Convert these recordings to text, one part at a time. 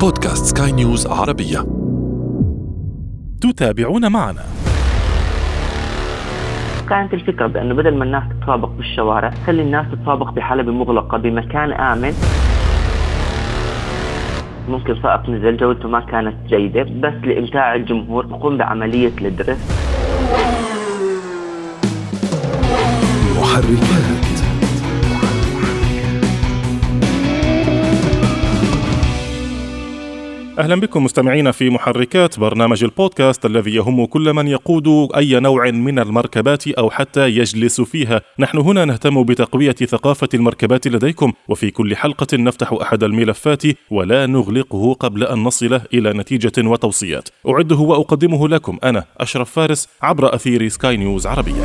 بودكاست سكاي نيوز عربية. تتابعون معنا. كانت الفكرة بأنه بدل ما الناس تتسابق بالشوارع خلي الناس تتسابق بحلبة مغلقة بمكان آمن. ممكن سائق نزل جودته ما كانت جيدة بس لإمتاع الجمهور نقوم بعملية الدرس محركات. أهلا بكم مستمعينا في محركات برنامج البودكاست الذي يهم كل من يقود أي نوع من المركبات أو حتى يجلس فيها. نحن هنا نهتم بتقوية ثقافة المركبات لديكم وفي كل حلقة نفتح أحد الملفات ولا نغلقه قبل أن نصل إلى نتيجة وتوصيات. أعده وأقدمه لكم أنا أشرف فارس عبر أثير سكاي نيوز عربية.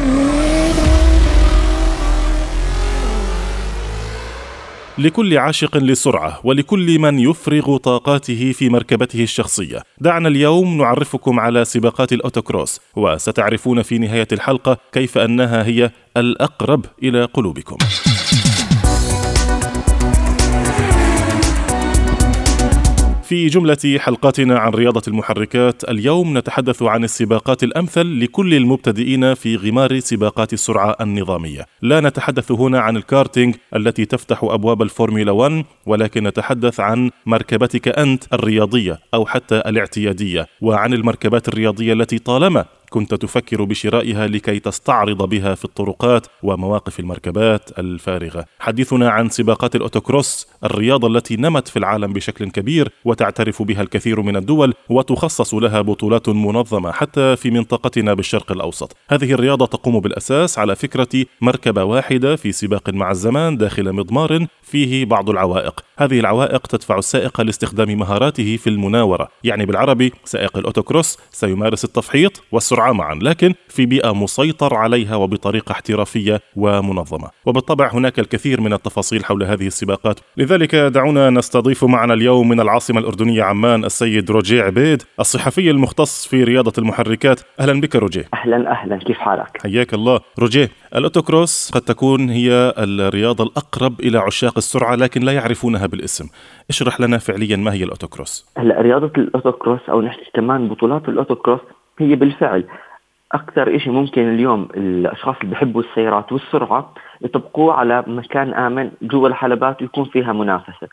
لكل عاشق للسرعه ولكل من يفرغ طاقاته في مركبته الشخصية. دعنا اليوم نعرفكم على سباقات ال autocross وستعرفون في نهاية الحلقة كيف أنها هي الأقرب إلى قلوبكم. في جملة حلقاتنا عن رياضة المحركات اليوم نتحدث عن السباقات الأمثل لكل المبتدئين في غمار سباقات السرعة النظامية. لا نتحدث هنا عن الكارتينج التي تفتح أبواب الفورمولا 1 ولكن نتحدث عن مركبتك أنت الرياضية أو حتى الاعتيادية وعن المركبات الرياضية التي طالما كنت تفكر بشرائها لكي تستعرض بها في الطرقات ومواقف المركبات الفارغة. حديثنا عن سباقات الأوتوكروس، الرياضة التي نمت في العالم بشكل كبير وتعترف بها الكثير من الدول وتخصص لها بطولات منظمة حتى في منطقتنا بالشرق الأوسط. هذه الرياضة تقوم بالأساس على فكرة مركبة واحدة في سباق مع الزمان داخل مضمار فيه بعض العوائق. هذه العوائق تدفع السائق لاستخدام مهاراته في المناورة، يعني بالعربي سائق الأوتوكروس سيمارس التفحيط والسرعة معا لكن في بيئة مسيطر عليها وبطريقة احترافية ومنظمة. وبالطبع هناك الكثير من التفاصيل حول هذه السباقات. لذلك دعونا نستضيف معنا اليوم من العاصمة الأردنية عمان السيد روجي عبيد الصحفي المختص في رياضة المحركات. أهلا بك روجي أهلا أهلا. كيف حالك؟ حياك الله. روجي ال autocross قد تكون هي الرياضة الأقرب إلى عشاق السرعة لكن لا يعرفونها بالاسم. اشرح لنا فعليا ما هي ال autocross. هلأ رياضة ال autocross أو نحكي كمان بطولات ال autocross هي بالفعل أكثر شيء ممكن اليوم الأشخاص اللي بيحبوا السيارات والسرعة يطبقوه على مكان آمن جوا الحلبات ويكون فيها منافسة.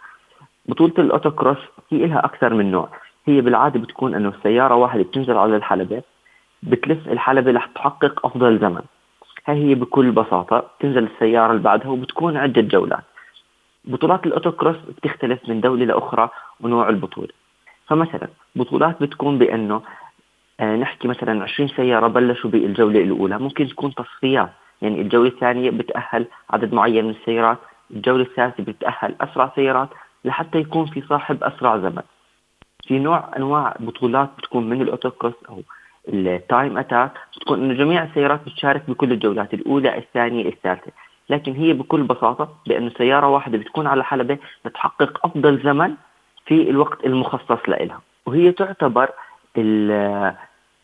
بطولة الأوتوكروس هي لها أكثر من نوع، هي بالعادة بتكون إنه السيارة واحدة بتنزل على الحلبة بتلف الحلبة رح تحقق أفضل زمن. هاي هي بكل بساطة بتنزل السيارة اللي بعدها وبتكون عدة جولات. بطولات الأوتوكروس بتختلف من دولة لأخرى ونوع البطولة. فمثلا بطولات بتكون بأنه نحكي مثلا 20 سيارة بلشوا بالجولة الأولى ممكن تكون تصفيات يعني الجولة الثانية بتأهل عدد معين من السيارات الجولة الثالثة بتأهل أسرع سيارات لحتى يكون في صاحب أسرع زمن. في نوع أنواع بطولات بتكون من ال autocross أو ال time attack بتكون أنه جميع السيارات بتشارك بكل الجولات الأولى الثانية الثالثة. لكن هي بكل بساطة بأنه سيارة واحدة بتكون على حلبة بتحقق أفضل زمن في الوقت المخصص لها وهي تعتبر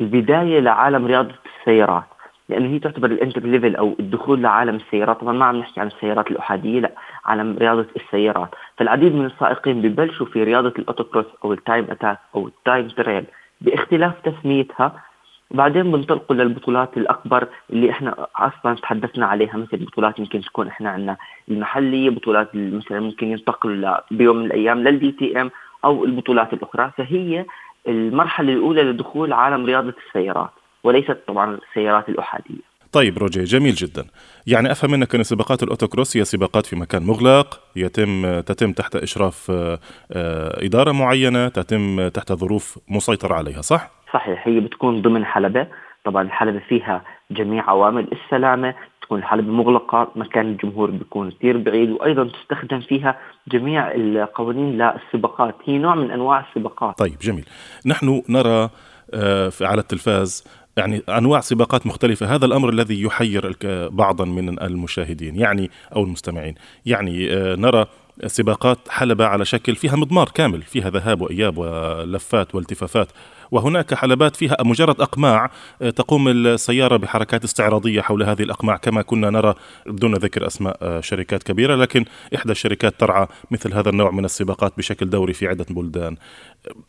البداية لعالم رياضة السيارات لأنه هي تعتبر ال entry level أو الدخول لعالم السيارات. طبعا ما عم نحكي عن السيارات الأحادية لا عالم رياضة السيارات. فالعديد من السائقين ببلشوا في رياضة ال autocross أو ال time attack أو ال time trial باختلاف تسميتها. بعدين بنطلقوا للبطولات الأكبر اللي إحنا أصلا تحدثنا عليها مثل بطولات يمكن تكون إحنا عندنا المحلية بطولات مثلا ممكن ينتقلوا بيوم من الأيام لل DTM أو البطولات الأخرى. فهي المرحلة الأولى لدخول عالم رياضة السيارات وليست طبعا السيارات الأحادية. طيب روجي جميل جدا. يعني أفهم منك أن سباقات الأوتوكروس هي سباقات في مكان مغلق يتم تتم تحت إشراف آه، آه، إدارة معينة تتم تحت ظروف مسيطر عليها صح؟ صحيح هي بتكون ضمن حلبة. طبعا الحلبة فيها جميع عوامل السلامة تكون الحلبة مغلقة مكان الجمهور بيكون كثير بعيد وأيضا تستخدم فيها جميع القوانين للسباقات. هي نوع من أنواع السباقات. طيب جميل. نحن نرى آه، على التلفاز يعني أنواع سباقات مختلفة. هذا الأمر الذي يحير بعضا من المشاهدين يعني أو المستمعين. يعني آه، نرى سباقات حلبة على شكل فيها مضمار كامل فيها ذهاب وإياب ولفات والتفافات وهناك حلبات فيها مجرد أقماع آه، تقوم السيارة بحركات استعراضية حول هذه الأقماع كما كنا نرى دون ذكر أسماء آه، شركات كبيرة لكن إحدى الشركات ترعى مثل هذا النوع من السباقات بشكل دوري في عدة بلدان.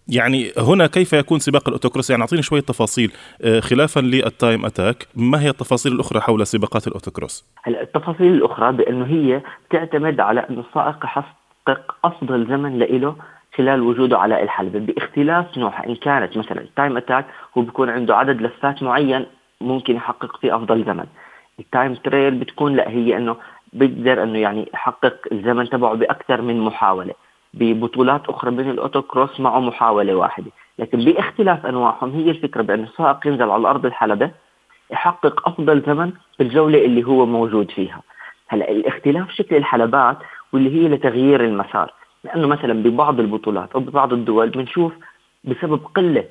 يعني هنا كيف يكون سباق ال autocross؟ يعني أعطيني شوية تفاصيل آه، خلافا لل time attack ما هي التفاصيل الأخرى حول سباقات ال autocross؟ التفاصيل الأخرى بأنه هي تعتمد على أن السائق يحقق أفضل زمن لإله خلال وجوده على الحلبة باختلاف نوعها إن كانت مثلا ال time attack هو بيكون عنده عدد لفات معين ممكن يحقق فيه أفضل زمن. ال time trial بتكون لا هي أنه بيقدر أنه يعني يحقق الزمن تبعه بأكثر من محاولة. ببطولات أخرى من ال autocross معه محاولة واحدة. لكن باختلاف أنواعهم هي الفكرة بأن السائق ينزل على أرض الحلبة يحقق أفضل زمن في الجولة اللي هو موجود فيها. هلأ الاختلاف شكل الحلبات واللي هي لتغيير المسار. لأنه مثلا ببعض البطولات أو ببعض الدول بنشوف بسبب قلة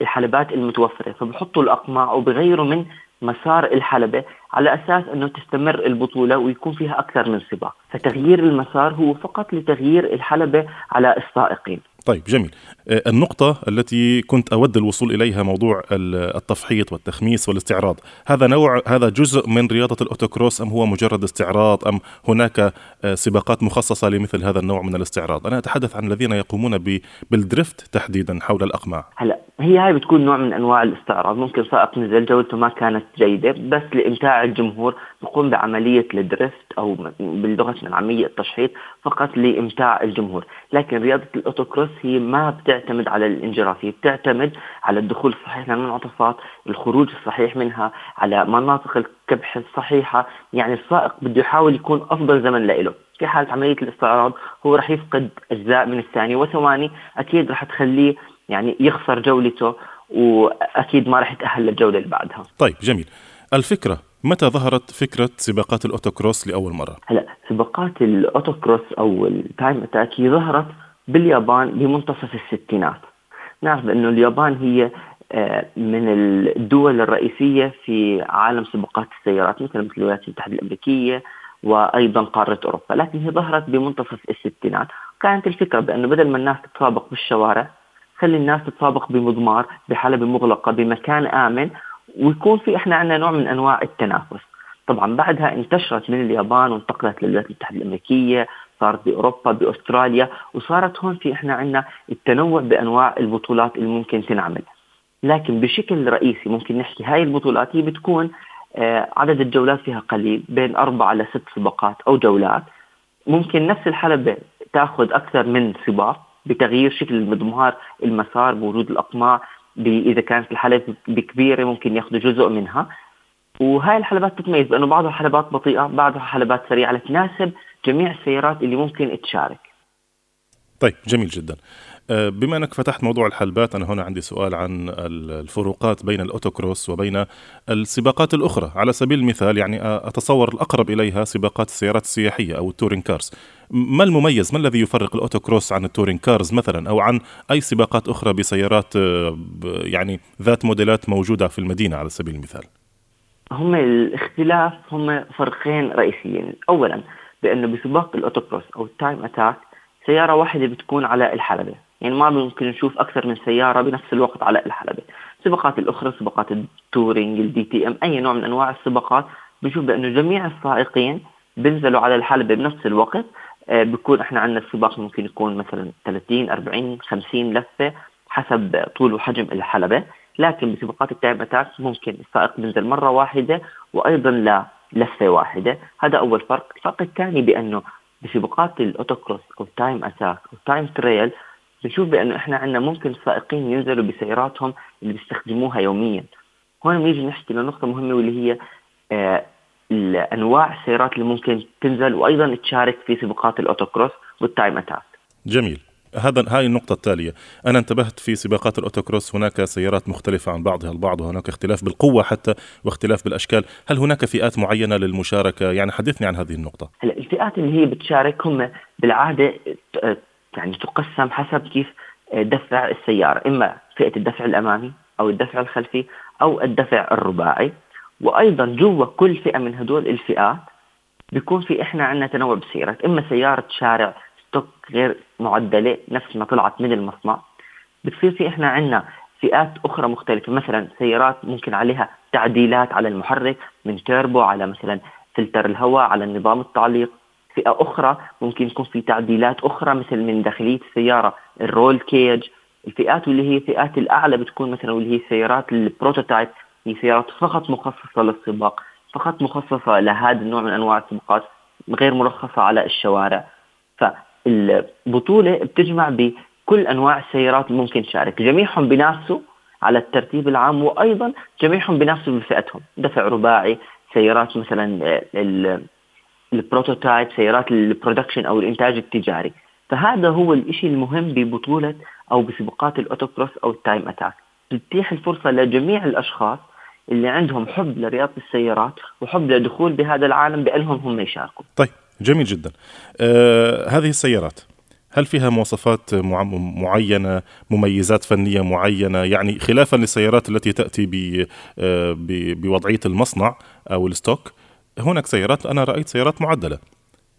الحلبات المتوفرة فبحطوا الاقماع وبغيروا من مسار الحلبة على أساس أنه تستمر البطولة ويكون فيها أكثر من سباق. فتغيير المسار هو فقط لتغيير الحلبة على السائقين طيب جميل. آه، النقطة التي كنت أود الوصول إليها موضوع التفحيط والتخميس والاستعراض هذا نوع هذا جزء من رياضة الأوتوكروس أم هو مجرد استعراض أم هناك آه، سباقات مخصصة لمثل هذا النوع من الاستعراض؟ أنا أتحدث عن الذين يقومون بال drift تحديدا حول الأقماع. هلا هي هاي بتكون نوع من أنواع الاستعراض. ممكن سائق نزل جولته ما كانت جيدة بس لإمتاع الجمهور بقوم بعملية ال drift أو بلغتنا العامية التشحيط فقط لإمتاع الجمهور لكن رياضة ال autocross هي ما بتعتمد على الانجراف هي بتعتمد على الدخول الصحيح للمنعطفات الخروج الصحيح منها على مناطق الكبح الصحيحة يعني السائق بده يحاول يكون أفضل زمن له في حالة عملية الاستعراض هو رح يفقد أجزاء من الثانية وثواني أكيد رح تخليه يعني يخسر جولته وأكيد ما رح يتأهل للجولة اللي بعدها. طيب جميل. الفكرة متى ظهرت فكرة سباقات ال autocross لأول مرة؟ هلا سباقات ال autocross أو ال time attack هي ظهرت باليابان بمنتصف الستينات. نعرف بأنه اليابان هي آه، من الدول الرئيسية في عالم سباقات السيارات مثل مثل الولايات المتحدة الأمريكية وأيضا قارة أوروبا. لكن هي ظهرت بمنتصف الستينات. كانت الفكرة بأنه بدل ما الناس تتسابق بالشوارع خلي الناس تتسابق بمضمار بحلبة مغلقة بمكان آمن ويكون في إحنا عندنا نوع من أنواع التنافس. طبعا بعدها انتشرت من اليابان وانتقلت للولايات المتحدة الأمريكية صارت بأوروبا بأستراليا وصارت هون في إحنا عندنا التنوع بأنواع البطولات اللي ممكن تنعمل. لكن بشكل رئيسي ممكن نحكي هاي البطولات هي بتكون آه عدد الجولات فيها قليل بين أربعة لست سباقات أو جولات. ممكن نفس الحلبة تأخذ أكثر من سباق بتغيير شكل المضمار المسار بوجود الأقماع. إذا كانت الحلبة كبيره ممكن ياخذوا جزء منها. وهاي الحلبات تتميز بأنه بعضها حلبات بطيئة بعضها حلبات سريعة تناسب جميع السيارات اللي ممكن تشارك. طيب جميل جدا. بما أنك فتحت موضوع الحلبات أنا هنا عندي سؤال عن الفروقات بين الأوتوكروس وبين السباقات الأخرى. على سبيل المثال يعني أتصور الأقرب إليها سباقات السيارات السياحية أو ال touring cars. ما المميز؟ ما الذي يفرق ال autocross عن ال touring cars مثلا؟ أو عن أي سباقات أخرى بسيارات آه، يعني ذات موديلات موجودة في المدينة على سبيل المثال؟ هم الاختلاف هم فرقين رئيسيين. اولا بانه بسباق ال autocross أو ال time attack سيارة واحدة بتكون على الحلبة. يعني ما ممكن نشوف أكثر من سيارة بنفس الوقت على الحلبة. السباقات الأخرى سباقات ال touring ال DTM أي نوع من أنواع السباقات بنشوف بانه جميع السائقين بينزلوا على الحلبة بنفس الوقت. آه بيكون إحنا عندنا السباق ممكن يكون مثلا 30 40 50 لفة حسب طول وحجم الحلبة. لكن بسباقات ال time attack ممكن السائق بينزل مرة واحدة وأيضا لا لفة واحدة. هذا أول فرق. الفرق الثاني بأنه بسباقات ال autocross أو ال time attack أو التايم تريل بنشوف بأنه إحنا عندنا ممكن السائقين ينزلوا بسياراتهم اللي بيستخدموها يوميا. هون بنيجي نحكي لنقطة مهمة واللي هي آه انواع السيارات اللي ممكن تنزل وأيضا تشارك في سباقات ال autocross وال time attack. جميل. هذا هاي النقطة التالية، أنا انتبهت في سباقات ال autocross هناك سيارات مختلفة عن بعضها البعض وهناك اختلاف بالقوة حتى واختلاف بالأشكال، هل هناك فئات معينة للمشاركة؟ يعني حدثني عن هذه النقطة. هلا الفئات اللي هي بتشارك هم بالعادة يعني تقسم حسب كيف دفع السيارة إما فئة الدفع الأمامي أو الدفع الخلفي أو الدفع الرباعي. وأيضا جوا كل فئة من هدول الفئات بيكون في إحنا عندنا تنوع بالسيارات إما سيارة شارع غير معدلة نفس ما طلعت من المصنع. بتصير في إحنا عندنا فئات أخرى مختلفة. مثلا سيارات ممكن عليها تعديلات على المحرك من تيربو على مثلا فلتر الهواء على نظام التعليق. فئة أخرى ممكن يكون في تعديلات أخرى مثل من داخلية السيارة ال roll cage. الفئات واللي هي فئات الأعلى بتكون مثلا واللي هي سيارات ال prototype هي سيارات فقط مخصصة للسباق فقط مخصصة لهذا النوع من أنواع السباقات غير مرخصه على الشوارع. فالبطولة بتجمع بكل أنواع السيارات اللي ممكن تشارك. جميعهم بينافسوا على الترتيب العام وأيضا جميعهم بينافسوا بفئتهم. دفع رباعي سيارات مثلا ال prototype سيارات ال production أو الإنتاج التجاري فهذا هو الشيء المهم ببطولة أو بسباقات ال autocross أو ال time attack تتيح الفرصة لجميع الأشخاص اللي عندهم حب لرياضة السيارات وحب للدخول بهذا العالم بأنهم هم يشاركوا. طيب جميل جدا. آه هذه السيارات هل فيها مواصفات معينة مميزات فنية معينة يعني خلافا للسيارات التي تأتي آه، بوضعية المصنع أو ال stock هناك سيارات أنا رأيت سيارات معدلة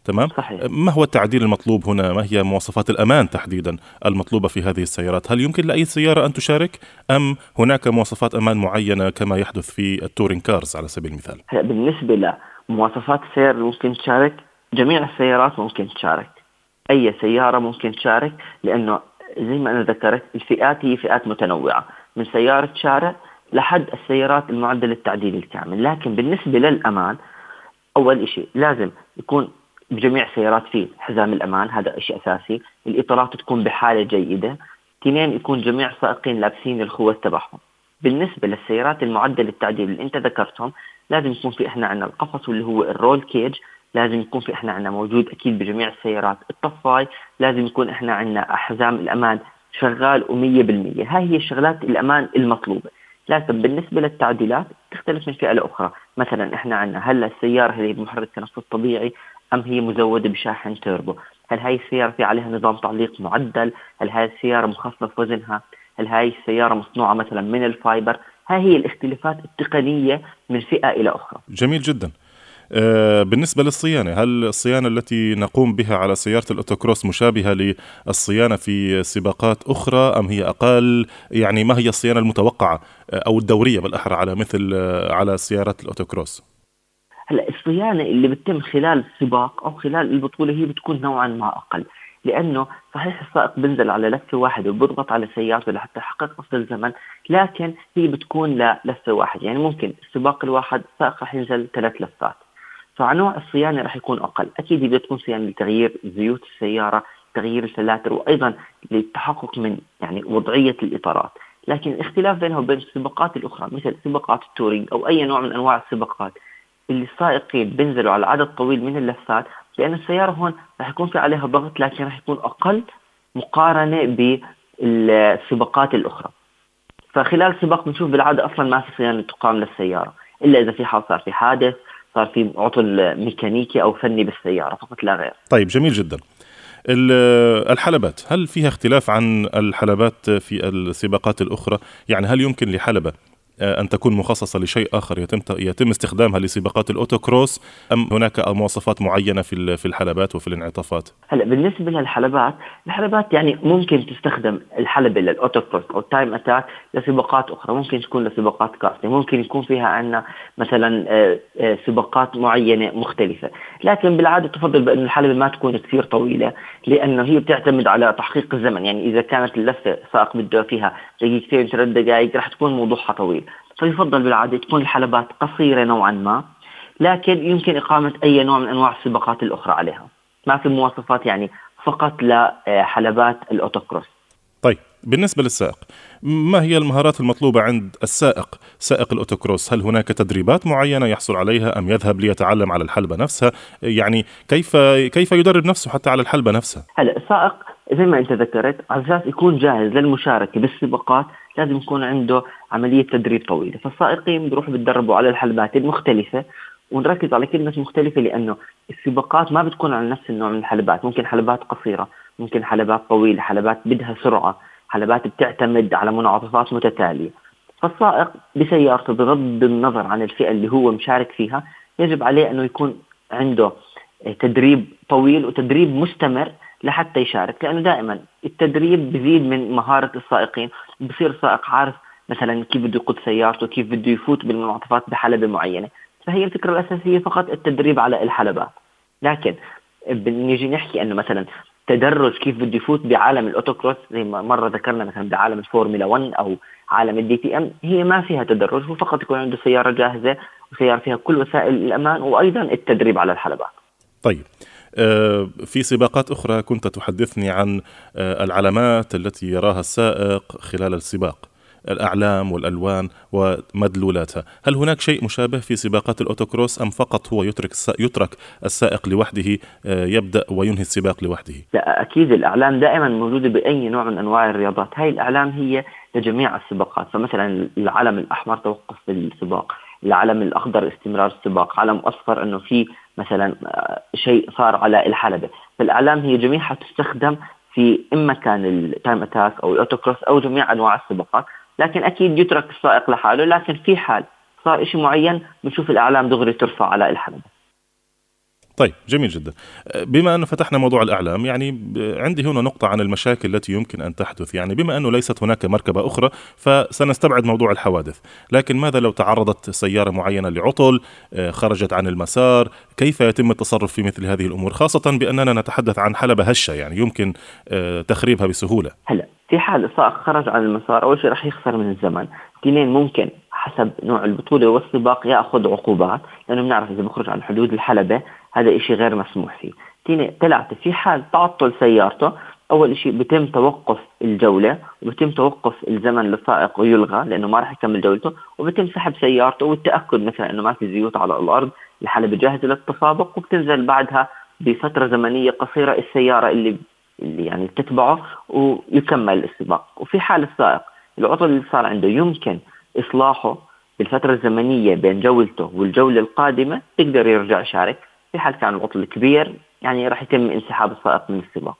تمام؟ صحيح. ما هو التعديل المطلوب هنا؟ ما هي مواصفات الأمان تحديدا المطلوبة في هذه السيارات؟ هل يمكن لأي سيارة أن تشارك؟ أم هناك مواصفات أمان معينة كما يحدث في ال touring cars على سبيل المثال؟ بالنسبة لمواصفات السيارة ممكن تشارك جميع السيارات ممكن تشارك. أي سيارة ممكن تشارك لأنه زي ما أنا ذكرت الفئات هي فئات متنوعة. من سيارة شارع لحد السيارات المعدة للتعديل الكامل. لكن بالنسبة للأمان أول شيء لازم يكون بجميع السيارات في حزام الأمان هذا شيء أساسي، الإطارات تكون بحالة جيدة، اثنين يكون جميع السائقين لابسين الخوذ تبعهم. بالنسبة للسيارات المعدله للتعديل اللي أنت ذكرتهم لازم يكون في إحنا عندنا القفص واللي هو ال roll cage. لازم يكون في إحنا عندنا موجود أكيد بجميع السيارات. الطفاي لازم يكون إحنا عندنا حزام الأمان شغال و100% هاي هي الشغلات الأمان المطلوبة. لكن بالنسبة للتعديلات تختلف من فئة لأخرى. مثلا إحنا عندنا هلا السيارة هي بمحرك تنفس طبيعي أم هي مزودة بشاحن توربو هل هاي السيارة في عليها نظام تعليق معدل؟ هل هاي السيارة مخفف وزنها؟ هل هاي السيارة مصنوعة مثلا من ال fiber؟ هاي هي الاختلافات التقنية من فئة إلى أخرى. جميل جدا. بالنسبة للصيانة هل الصيانة التي نقوم بها على سيارة الأوتوكروس مشابهة للصيانة في سباقات أخرى أم هي أقل؟ يعني ما هي الصيانة المتوقعة آه، أو الدورية بالأحرى على مثل آه، على سيارات الأوتوكروس؟ هلا الصيانة اللي بتتم خلال السباق أو خلال البطولة هي بتكون نوعا ما أقل لأنه صحيح السائق بنزل على لفة واحدة وبضغط على سيارته لحتى يحقق نفس الزمن لكن هي بتكون للفه واحدة يعني ممكن السباق الواحد السائق رح ينزل ثلاث لفات. فنوع الصيانة رح يكون أقل. أكيد هي بتكون صيانة لتغيير زيوت السيارة تغيير الفلاتر وأيضا للتحقق من يعني وضعية الإطارات. لكن الاختلاف بينها وبين السباقات الأخرى مثل سباقات ال touring أو أي نوع من أنواع السباقات اللي السائقين بينزلوا على عدد طويل من اللفات لأن السيارة هون رح يكون في عليها ضغط لكن رح يكون أقل مقارنة بالسباقات الأخرى. فخلال السباق بنشوف بالعادة أصلا ما في صيانة تقام للسيارة إلا إذا في صار في حادث صار في عطل ميكانيكي أو فني بالسيارة فقط لا غير. طيب جميل جدا. الحلبات هل فيها اختلاف عن الحلبات في السباقات الأخرى؟ يعني هل يمكن لحلبة آه، أن تكون مخصصة لشيء آخر. يتم يتم استخدامها لسباقات الأوتوكروس أم هناك مواصفات معينة في في الحلبات وفي الانعطافات؟ هلا بالنسبة للحلبات، الحلبات يعني ممكن تستخدم الحلبة لل autocross أو ال time attack لسباقات أخرى، ممكن تكون لسباقات كاستنج، ممكن يكون فيها عندنا مثلا آه، آه، سباقات معينة مختلفة، لكن بالعادة تفضل بأن الحلبة ما تكون كثير طويلة لأنه هي بتعتمد على تحقيق الزمن، يعني إذا كانت اللفة سائق بده فيها دقيقتين ثلاث دقائق رح تكون موضوعها طويل. فيفضل بالعادة تكون الحلبات قصيرة نوعا ما لكن يمكن إقامة أي نوع من أنواع السباقات الأخرى عليها. ما في مواصفات يعني فقط لحلبات الأوتوكروس. طيب بالنسبة للسائق ما هي المهارات المطلوبة عند السائق سائق الأوتوكروس؟ هل هناك تدريبات معينة يحصل عليها أم يذهب ليتعلم على الحلبة نفسها؟ يعني كيف كيف يدرب نفسه حتى على الحلبة نفسها؟ هلا السائق زي ما أنت ذكرت على أساس يكون جاهز للمشاركة بالسباقات لازم يكون عنده عملية تدريب طويلة، فالسائقين بيروحوا بيتدربوا على الحلبات المختلفة ونركز على كلمة مختلفة لأنه السباقات ما بتكون على نفس النوع من الحلبات، ممكن حلبات قصيرة، ممكن حلبات طويلة، حلبات بدها سرعة، حلبات بتعتمد على منعطفات متتالية. فالسائق بسيارته بغض النظر عن الفئة اللي هو مشارك فيها، يجب عليه أنه يكون عنده تدريب طويل وتدريب مستمر لحتى يشارك لأنه دائما التدريب بزيد من مهارة السائقين. بصير السائق عارف مثلا كيف بده يقود سيارته كيف بده يفوت بالمنعطفات بحلبة معينة. فهي الفكرة الأساسية فقط التدريب على الحلبات لكن بنيجي نحكي أنه مثلا تدرج كيف بده يفوت بعالم ال autocross زي ما مرة ذكرنا مثلا بعالم الفورمولا 1 أو عالم ال DTM هي ما فيها تدرج هو فقط يكون عنده سيارة جاهزة وسياره فيها كل وسائل الأمان وأيضا التدريب على الحلبات. طيب. في سباقات أخرى كنت تحدثني عن آه، العلامات التي يراها السائق خلال السباق الأعلام والألوان ومدلولاتها. هل هناك شيء مشابه في سباقات الأوتوكروس أم فقط هو يترك يترك السائق لوحده آه، يبدأ وينهي السباق لوحده؟ لا أكيد الأعلام دائما موجودة بأي نوع من أنواع الرياضات. هاي الأعلام هي لجميع السباقات. فمثلا العلم الأحمر توقف بالسباق العلم الأخضر استمرار السباق علم أصفر إنه في مثلا آه، شيء صار على الحلبة. فالأعلام هي جميعها تستخدم في اما كان ال time attack أو ال autocross أو جميع أنواع السباقات. لكن أكيد يترك السائق لحاله لكن في حال صار شيء معين بنشوف الأعلام دغري ترفع على الحلبة. طيب جميل جدا. بما أنه فتحنا موضوع الأعلام يعني عندي هنا نقطة عن المشاكل التي يمكن أن تحدث. يعني بما أنه ليست هناك مركبة أخرى فسنستبعد موضوع الحوادث. لكن ماذا لو تعرضت سيارة معينة لعطل خرجت عن المسار؟ كيف يتم التصرف في مثل هذه الأمور؟ خاصة بأننا نتحدث عن حلبة هشة يعني يمكن تخريبها بسهولة. هلا في حال السائق خرج عن المسار. أول شيء رح يخسر من الزمن. اثنين ممكن حسب نوع البطولة والسباق يأخذ عقوبات لأنه بنعرف إذا بخرج عن حدود الحلبة هذا إشي غير مسموح فيه. ثلاثة في حال تعطل سيارته أول شيء بتم توقف الجولة وبتم توقف الزمن للسائق ويلغى لأنه ما راح يكمل جولته وبتم سحب سيارته والتأكد مثلا أنه ما في زيوت على الأرض الحلبة جاهزة للتسابق وبتنزل بعدها بفترة زمنية قصيرة السيارة اللي اللي يعني تتبعه ويكمل السباق. وفي حال السائق العطل اللي صار عنده يمكن إصلاحه بالفترة الزمنية بين جولته والجولة القادمة يقدر يرجع يشارك. في حال كان العطل كبير يعني راح يتم انسحاب السائق من السباق.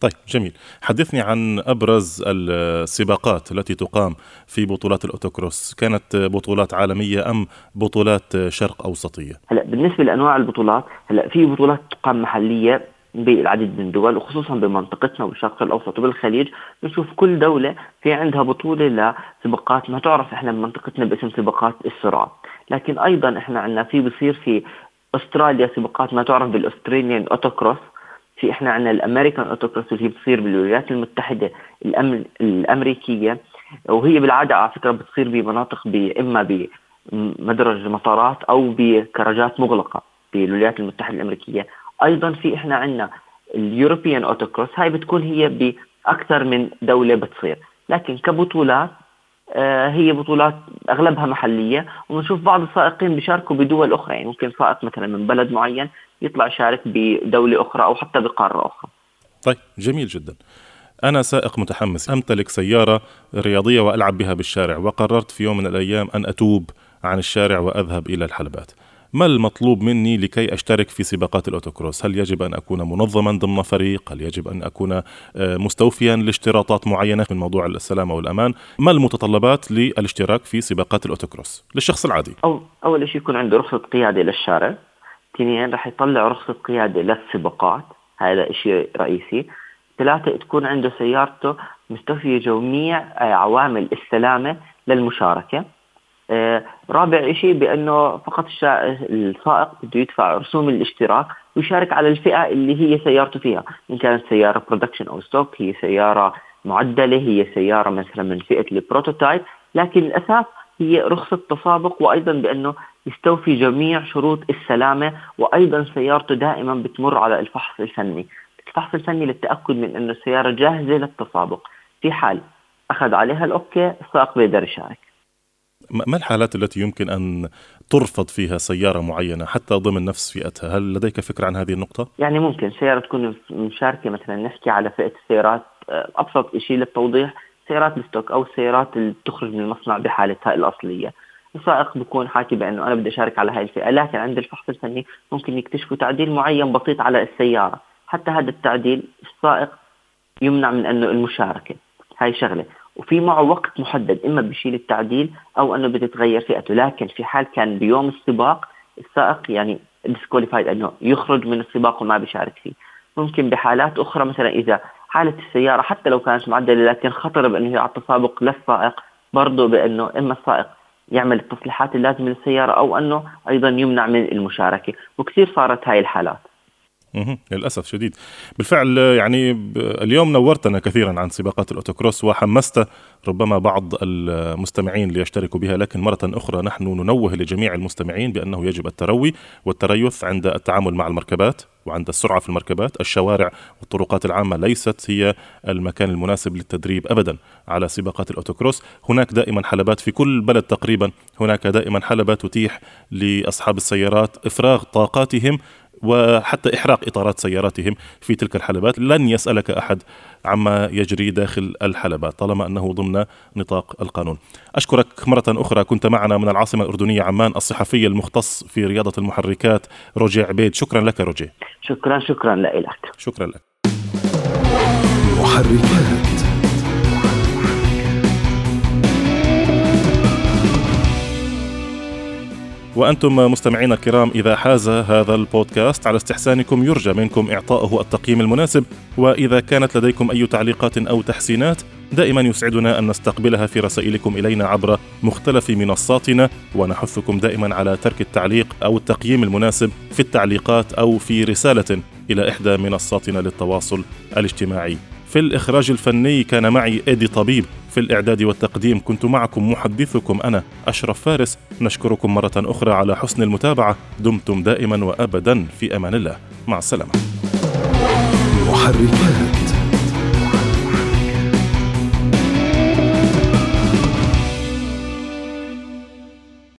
طيب جميل. حدثني عن أبرز السباقات التي تقام في بطولات الأوتوكروس. كانت بطولات عالمية أم بطولات شرق أوسطية؟ هلا بالنسبة لأنواع البطولات هلا في بطولات تقام محلية بالعديد من الدول وخصوصا بمنطقتنا والشرق الأوسط وبالخليج. بنشوف كل دولة في عندها بطولة لسباقات. ما تعرف إحنا بمنطقتنا باسم سباقات السرعه، لكن أيضا إحنا عندنا في بصير في أستراليا سباقات. ما تعرف بالأستراليان أوتوكروس. في إحنا عندنا الأمريكان أوتوكروس اللي هي بتصير بالولايات المتحدة الأم... الأمريكية. وهي بالعادة على فكرة بتصير بمناطق إما بمدرج مطارات أو بكراجات مغلقة بالولايات المتحدة الأمريكية. أيضا في إحنا عندنا اليوروبيان اوتوكروس هاي بتكون هي بأكثر من دولة بتصير لكن كبطولات آه هي بطولات أغلبها محلية وبنشوف بعض السائقين بيشاركوا بدول أخرى يعني ممكن سائق مثلا من بلد معين يطلع يشارك بدولة أخرى أو حتى بقارة أخرى. طيب جميل جدا. أنا سائق متحمس أمتلك سيارة رياضية وألعب بها بالشارع وقررت في يوم من الأيام أن أتوب عن الشارع وأذهب إلى الحلبات ما المطلوب مني لكي أشترك في سباقات الأوتوكروس؟ هل يجب أن أكون منظما ضمن فريق؟ هل يجب أن أكون آه، مستوفيا لاشتراطات معينة؟ من موضوع السلامة والأمان ما المتطلبات للاشتراك في سباقات الأوتوكروس؟ للشخص العادي. أو أول شيء يكون عنده رخصة قيادة للشارع. اثنين رح يطلع رخصة قيادة للسباقات. هذا شيء رئيسي. ثلاثة تكون عنده سيارته مستوفية جميع آه، عوامل السلامة للمشاركة. رابع شيء بأنه فقط السائق بده يدفع رسوم الاشتراك ويشارك على الفئة اللي هي سيارته فيها إن كانت سيارة production أو stock هي سيارة معدلة هي سيارة مثلا من فئة ال prototype لكن الاساس هي رخصة تسابق وأيضا بأنه يستوفي جميع شروط السلامة وأيضا سيارته دائما بتمر على الفحص الفني. الفحص الفني للتأكد من انه السيارة جاهزة للتسابق. في حال أخذ عليها ال OK السائق بيقدر يشارك. ما الحالات التي يمكن أن ترفض فيها سيارة معينة حتى ضمن نفس فئتها؟ هل لديك فكرة عن هذه النقطة؟ يعني ممكن سيارة تكون مشاركة مثلا نحكي على فئة السيارات. آه، أبسط شيء للتوضيح سيارات الستوك أو السيارات اللي تخرج من المصنع بحالتها الأصلية. السائق بيكون حاكي بأنه أنا بدي أشارك على هاي الفئة لكن عند الفحص الفني ممكن يكتشفوا تعديل معين بسيط على السيارة. حتى هذا التعديل السائق يمنع من أنه المشاركة. هاي شغلة. وفي معه وقت محدد إما بشيل التعديل أو إنه بتتغير فئته. لكن في حال كان بيوم السباق السائق يعني ديسكوليفايد إنه يخرج من السباق وما بيشارك فيه. ممكن بحالات أخرى مثلا إذا حالة السيارة حتى لو كانت معدلة لكن خطر بإنه على التسابق للسائق برضه بإنه إما السائق يعمل التصليحات اللازمة للسيارة أو إنه أيضا يمنع من المشاركة. وكثير صارت هاي الحالات. للأسف شديد. بالفعل يعني اليوم نورتنا كثيرا عن سباقات الأوتوكروس وحمست ربما بعض المستمعين ليشتركوا بها لكن مرة أخرى نحن ننوه لجميع المستمعين بأنه يجب التروي والتريث عند التعامل مع المركبات وعند السرعة في المركبات، الشوارع والطرقات العامة ليست هي المكان المناسب للتدريب ابدا على سباقات الأوتوكروس، هناك دائما حلبات في كل بلد تقريبا، هناك دائما حلبة تتيح لأصحاب السيارات إفراغ طاقاتهم وحتى إحراق إطارات سياراتهم في تلك الحلبات. لن يسألك أحد عما يجري داخل الحلبات طالما أنه ضمن نطاق القانون. أشكرك مرة أخرى. كنت معنا من العاصمة الأردنية عمان الصحفي المختص في رياضة المحركات روجي عبيد. شكرا لك روجي. شكرا شكرا لك. شكرا لك. محركات. وأنتم مستمعينا الكرام إذا حاز هذا البودكاست على استحسانكم يرجى منكم إعطائه التقييم المناسب. وإذا كانت لديكم أي تعليقات أو تحسينات دائما يسعدنا أن نستقبلها في رسائلكم إلينا عبر مختلف منصاتنا. ونحثكم دائما على ترك التعليق أو التقييم المناسب في التعليقات أو في رسالة إلى إحدى منصاتنا للتواصل الاجتماعي. في الإخراج الفني كان معي إيدي طبيب. في الإعداد والتقديم كنت معكم محدثكم أنا أشرف فارس. نشكركم مرة أخرى على حسن المتابعة. دمتم دائما وأبدا في أمان الله. مع السلامة. محركات.